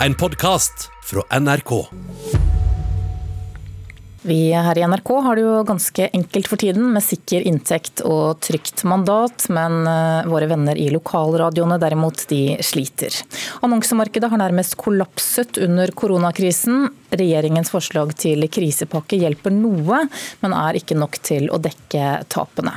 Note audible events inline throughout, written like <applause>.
en podkast fra NRK. Vi her i NRK har det jo ganske enkelt for tiden, med sikker inntekt og trygt mandat. Men eh, våre venner i lokalradioene derimot, de sliter. Annonsemarkedet har nærmest kollapset under koronakrisen. Regjeringens forslag til krisepakke hjelper noe, men er ikke nok til å dekke tapene.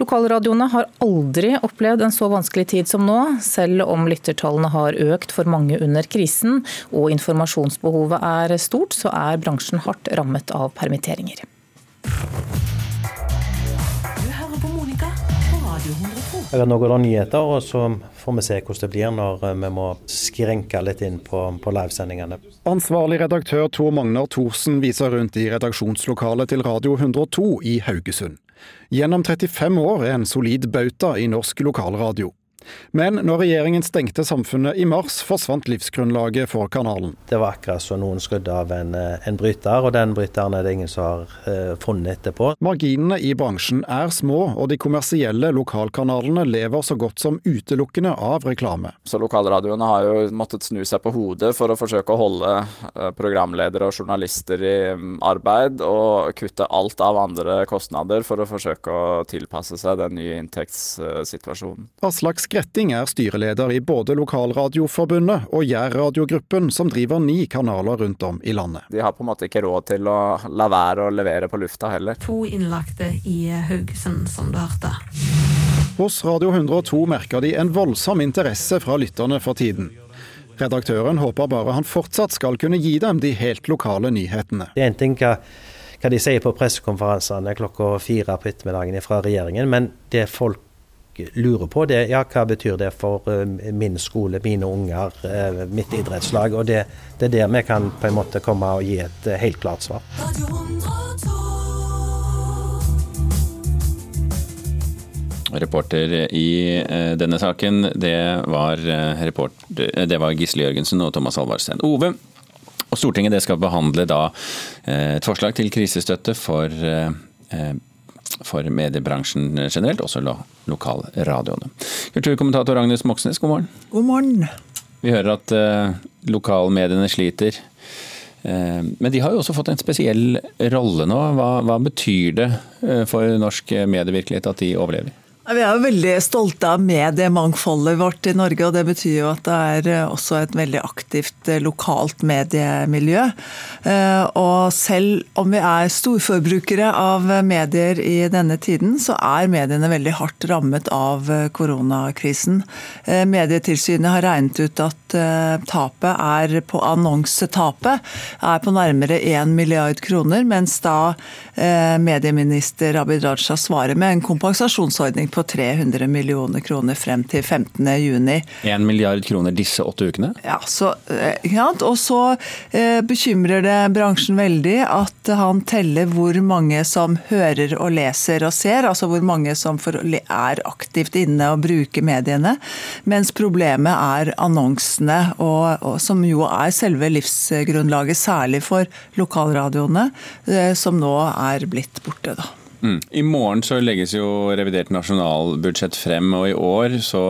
Lokalradioene har aldri opplevd en så vanskelig tid som nå, selv om lyttertallene har økt for mange under krisen og informasjonsbehovet er stort, så er bransjen hardt rammet av permitteringer. Jeg har noen nyheter, og så får vi se hvordan det blir når eh, vi må skrenke litt inn på, på livesendingene. Ansvarlig redaktør Tor Magnar Thorsen viser rundt i redaksjonslokalet til Radio 102 i Haugesund. Gjennom 35 år er en solid bauta i norsk lokalradio. Men når regjeringen stengte samfunnet i mars, forsvant livsgrunnlaget for kanalen. Det var akkurat som noen skrudde av en, eh, en bryter, og den bryteren er det ingen som har eh, funnet etterpå. Marginene i bransjen er små, og de kommersielle lokalkanalene lever så godt som utelukkende av reklame. Så lokalradioene har jo måttet snu seg på hodet for å forsøke å holde eh, programledere og journalister i mm, arbeid, og kutte alt av andre kostnader for å forsøke å tilpasse seg den nye inntektssituasjonen. Aslak Skretting er styreleder i både Lokalradioforbundet og Jærradiogruppen, som driver ni kanaler rundt om i landet. De har på en måte ikke råd til å la være å levere på lufta heller. To innlagte i Haugesund, som du hørte. Hos Radio 102 merker de en voldsom interesse fra lytterne for tiden. Redaktøren håper bare han fortsatt skal kunne gi dem de helt lokale nyhetene. Det er en ting hva, hva de sier på pressekonferansene klokka fire på ettermiddagen fra regjeringen, men det folk lurer på, det ja, hva betyr det for uh, min skole, mine unger, uh, mitt idrettslag. Og det, det, er der vi kan på en måte komme og gi et uh, helt klart svar. Reporter i denne saken, det var, reporter, var Gisle Jørgensen og Thomas Alvarstein. Ove, og Stortinget skal behandle da et forslag til krisestøtte for for mediebransjen generelt, også lo lokalradioene. Kulturkommentator Agnes Moxnes, god morgen. God morgen. Vi hører at uh, lokalmediene sliter. Uh, men de har jo også fått en spesiell rolle nå. Hva, hva betyr det uh, for norsk medievirkelighet at de overlever? Vi er jo veldig stolte av mediemangfoldet vårt i Norge, og det betyr jo at det er eh, også et veldig aktivt eh, lokalt mediemiljø. Eh, og selv om vi er storforbrukere av medier i denne tiden, så er mediene veldig hardt rammet av koronakrisen. Medietilsynet har regnet ut at tapet er på annonsetapet er på nærmere 1 milliard kroner, mens da medieminister Abid Raja svarer med en kompensasjonsordning på 300 millioner kroner frem til 15.6. 1 milliard kroner disse åtte ukene? Ja, så, eh, ja og så eh, bekymrer det bransjen veldig at han teller hvor mange som hører og leser og ser, altså hvor mange som er aktivt inne og bruker mediene, mens problemet er annonsene, og, og, som jo er selve livsgrunnlaget, særlig for lokalradioene, eh, som nå er blitt borte. da. Mm. I morgen så legges jo revidert nasjonalbudsjett frem, og i år så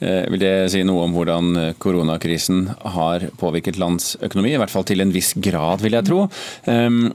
eh, vil det si noe om hvordan koronakrisen har påvirket lands økonomi, i hvert fall til en viss grad, vil jeg tro. Um,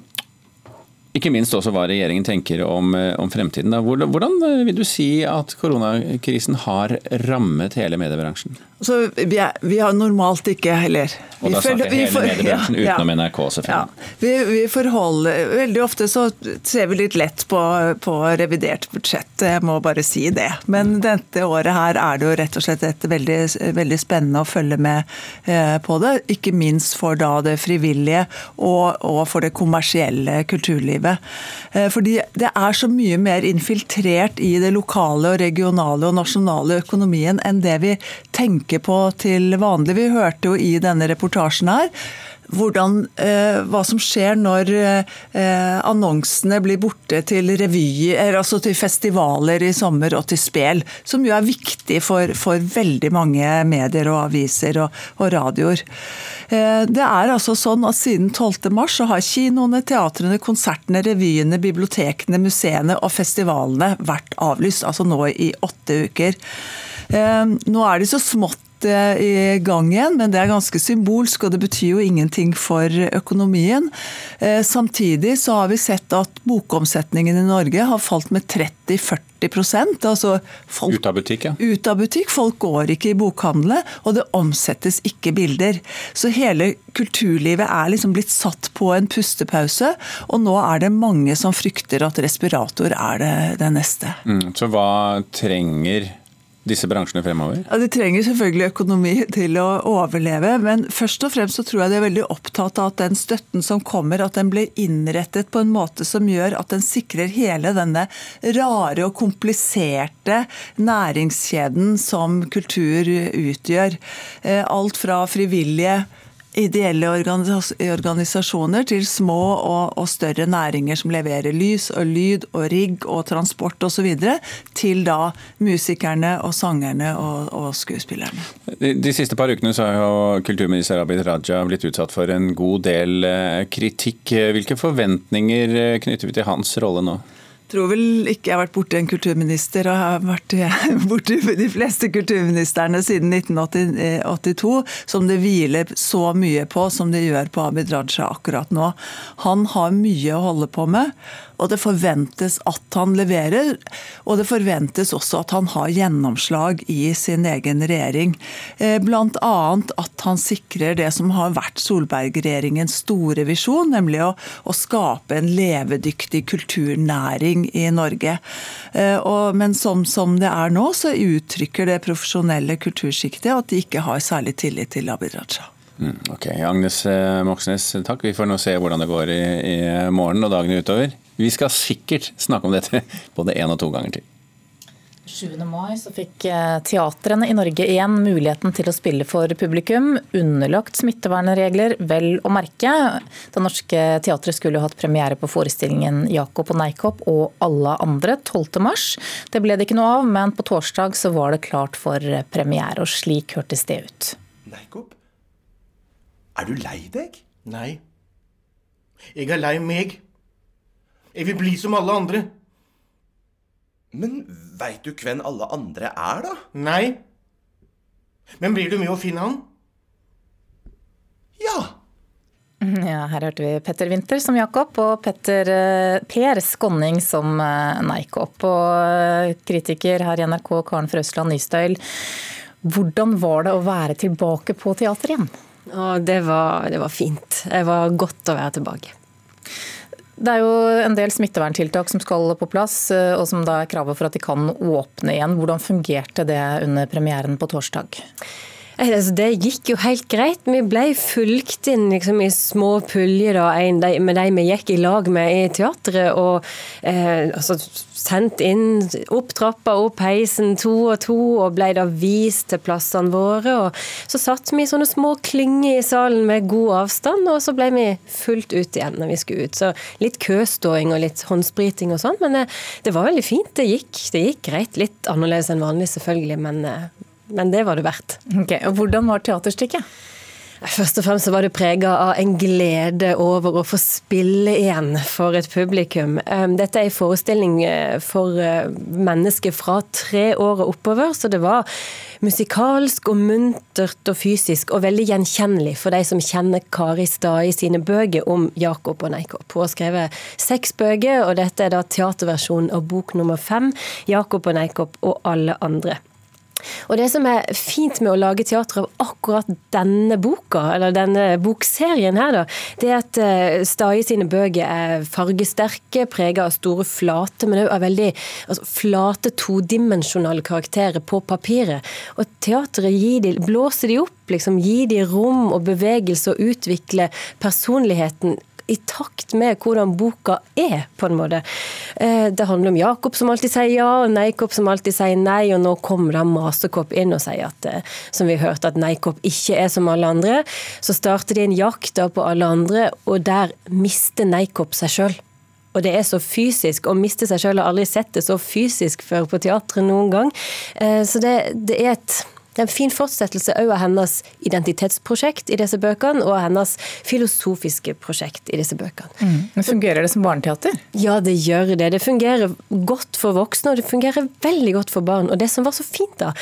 ikke minst også hva regjeringen tenker om, eh, om fremtiden. Hvordan, hvordan eh, vil du si at koronakrisen har rammet hele mediebransjen? Altså, vi, er, vi, har normalt ikke heller Og da snakker vi, hele mediebransjen <laughs> ja, utenom NRK, selvfølgelig. Ja. Vi, vi, forholder Veldig ofte så ser vi litt lett på, på, revidert budsjett, jeg må bare si det. Men dette året her er det jo rett og slett et veldig, veldig spennende å følge med eh, på det. Ikke minst for da det frivillige og, og for det kommersielle kulturlivet. Eh, fordi det er så mye mer infiltrert i det lokale og regionale og nasjonale økonomien enn det vi tenker på til vanlig. Vi hørte jo i denne reportasjen her hvordan, eh, hva som skjer når eh, annonsene blir borte til revyer, altså til festivaler i sommer og til spel, som jo er viktig for, for veldig mange medier og aviser og, og radioer. Eh, det er altså sånn at Siden 12. mars så har kinoene, teatrene, konsertene, revyene, bibliotekene, museene og festivalene vært avlyst. Altså nå i åtte uker. Nå er de så smått eh, i gang igjen, men det er ganske symbolsk, og det betyr jo ingenting for økonomien. Eh, samtidig så har vi sett at bokomsetningen i Norge har falt med 30-40 altså folk, Ut av butikk, ja. Ut av butikk. Folk går ikke i bokhandlene, og det omsettes ikke bilder. Så hele kulturlivet er liksom blitt satt på en pustepause, og nå er det mange som frykter at respirator er det, det neste. Mm, så hva trenger disse bransjene fremover? Ja, De trenger selvfølgelig økonomi til å overleve, men først og fremst så tror jeg de er veldig opptatt av at den støtten som kommer, at den blir innrettet på en måte som gjør at den sikrer hele denne rare og kompliserte næringskjeden som kultur utgjør. Eh, alt fra frivillige ideelle organisasjoner til små og, og, større næringer som leverer lys og lyd og rigg og transport osv., til da musikerne og sangerne og, og skuespillerne. De, de, siste par ukene så har jo kulturminister Abid Raja blitt utsatt for en god del eh, kritikk. Hvilke forventninger eh, knytter vi til hans rolle nå? Tror vel ikke jeg har vært borti en kulturminister, og har vært <laughs> borti de fleste kulturministrene siden 1982, som det hviler så mye på som det gjør på Abid Raja akkurat nå. Han har mye å holde på med og det forventes at han leverer. Og det forventes også at han har gjennomslag i sin egen regjering. Eh, Bl.a. at han sikrer det som har vært Solberg-regjeringens store visjon, nemlig å, å, skape en levedyktig kulturnæring i Norge. Eh, og, men som, som, det er nå, så uttrykker det profesjonelle kultursjiktet at de ikke har særlig tillit til Abid Raja. Mm, ok, Agnes eh, Moxnes, takk. Vi får nå se hvordan det går i, i morgen og dagene utover. Vi skal sikkert snakke om dette <laughs> både én og to ganger til. 7. mai så fikk eh, teatrene i Norge igjen muligheten til å spille for publikum, underlagt smittevernregler, vel å merke. Det Norske Teatret skulle hatt premiere på forestillingen 'Jakob og Neikopp' og 'Alle andre' 12. mars. Det ble det ikke noe av, men på torsdag så var det klart for premiere, og slik hørtes det ut. Neikop? Er du lei deg? Nei. Jeg er lei meg. Jeg vil bli som alle andre. Men veit du hvem alle andre er, da? Nei. Men blir du med å finne han? Ja. <laughs> Ja, her hørte vi Petter Winther som Jakob og Petter, eh, Per Skonning som eh, Neikop. Og eh, kritiker her i NRK, Karen Frøsland Nystøyl. Hvordan var det å være tilbake på teater igjen? Det, var, det var fint. Det var godt å være tilbake. Det er jo en del smitteverntiltak som skal på plass, eh, og som da er kravet for at de kan åpne igjen. Hvordan fungerte det under premieren på torsdag? Altså, det gikk jo helt greit. Vi ble fulgt inn liksom, i små puljer med de vi gikk i lag med i teatret. Og eh, altså, sendt inn opp trappa, opp heisen, to og to, og ble da vist til plassene våre. Og så satt vi i sånne små klynger i salen med god avstand, og så ble vi fulgt ut igjen når vi skulle ut. Så litt køståing og litt håndspriting og sånn, men eh, det, var veldig fint. Det gikk, det gikk greit. Litt annerledes enn vanlig, selvfølgelig, men eh, men det var det verdt. Okay, og Hvordan var teaterstykket? Først og fremst var det prega av en glede over å få spille igjen for et publikum. Ehm, dette er en forestilling eh, for eh, mennesker fra tre år og oppover, så det var musikalsk og muntert og fysisk, og veldig gjenkjennelig for de som kjenner Kari Stad i sine bøker om Jakob og Neikop. Hun har skrevet seks bøker, og dette er da teaterversjonen av bok nummer fem, 'Jakob og Neikop og alle andre'. Og Det som er fint med å lage teater av akkurat denne boka, eller denne bokserien her, da, det er at uh, Stage sine bøker er fargesterke, preget av store flate, men òg av veldig altså, flate, todimensjonale karakterer på papiret. Og teateret de, blåser de opp, liksom, gir de rom og bevegelse og utvikler personligheten i takt med hvordan boka er, på en måte. Eh, det handler om Jakob som alltid sier ja, og Neikopp som alltid sier nei, og nå kommer da Masekopp inn og sier at, eh, som vi hørte, at Neikopp ikke er som alle andre. Så starter de en jakt på alle andre, og der mister Neikopp seg sjøl. Og det er så fysisk. Å miste seg sjøl har aldri sett det så fysisk før på teatret noen gang. Eh, så det, det er et Det er en fin fortsettelse òg av hennes identitetsprosjekt i disse bøkene, og hennes filosofiske prosjekt i disse bøkene. Mm. Men Fungerer det som barneteater? Ja, det gjør det. Det fungerer godt for voksne, og det fungerer veldig godt for barn. Og det som var så fint da,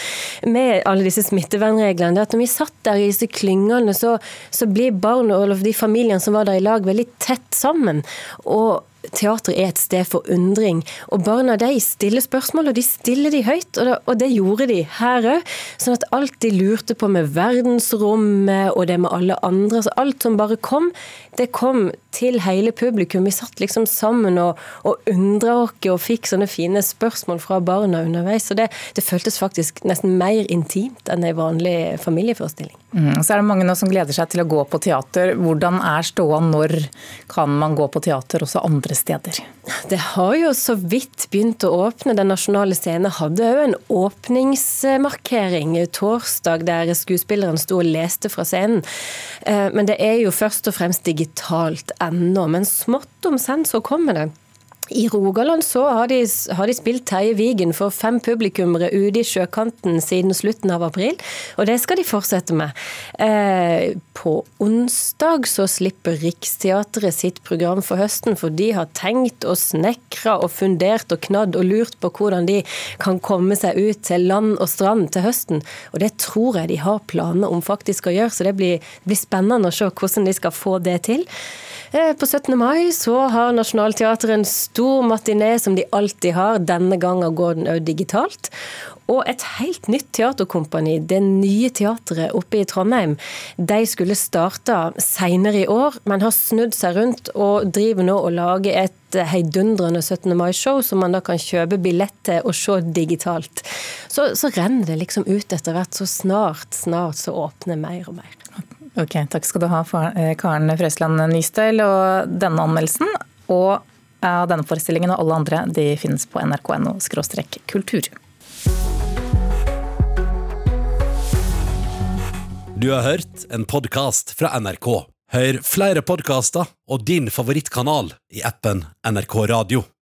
med alle disse smittevernreglene, det er at når vi satt der i disse klyngene, så, så blir barn og de familiene som var der i lag, veldig tett sammen. Og teater er et sted for undring. Og barna de stiller spørsmål, og de stiller de høyt. Og det, og det gjorde de her òg. Sånn at alt de lurte på med verdensrommet og det med alle andre, altså alt som bare kom, det kom til hele publikum. Vi satt liksom sammen og, og undra oss og fikk sånne fine spørsmål fra barna underveis. Så det, det føltes faktisk nesten mer intimt enn en vanlig familieforestilling. Mm, så er det mange nå som gleder seg til å gå på teater. Hvordan er ståa? Når kan man gå på teater også andre steder? Det har jo så vidt begynt å åpne. Den nasjonale scenen hadde òg en åpningsmarkering torsdag der skuespilleren sto og leste fra scenen. Eh, men det er jo først og fremst digitalt ennå. Men smått om senn så kommer det. I Rogaland så har de, har de spilt Terje Vigen for fem publikummere ute i sjøkanten siden slutten av april, og det skal de fortsette med. Eh, på onsdag så slipper Riksteatret sitt program for høsten, for de har tenkt og snekra og fundert og knadd og lurt på hvordan de kan komme seg ut til land og strand til høsten. Og det tror jeg de har planer om faktisk å gjøre, så det blir, det blir spennende å se hvordan de skal få det til. Eh, på 17. mai så har Nationaltheatret en stor matiné som de alltid har. Denne gangen går den òg digitalt. Og et helt nytt teaterkompani, Det Nye Teatret oppe i Trondheim, de skulle starta seinere i år, men har snudd seg rundt og driver nå og lager et heidundrende 17. mai-show som man da kan kjøpe billett til og se digitalt. Så, så renner det liksom ut etter hvert. Så snart, snart så åpner mer og mer. Ok, Takk skal du ha, eh, Karen Frøsland Nystøyl. Og denne anmeldelsen og denne forestillingen og alle andre de finnes på nrk.no kultur. Du har hørt en podkast fra NRK. Hør flere podkaster og din favorittkanal i appen NRK Radio.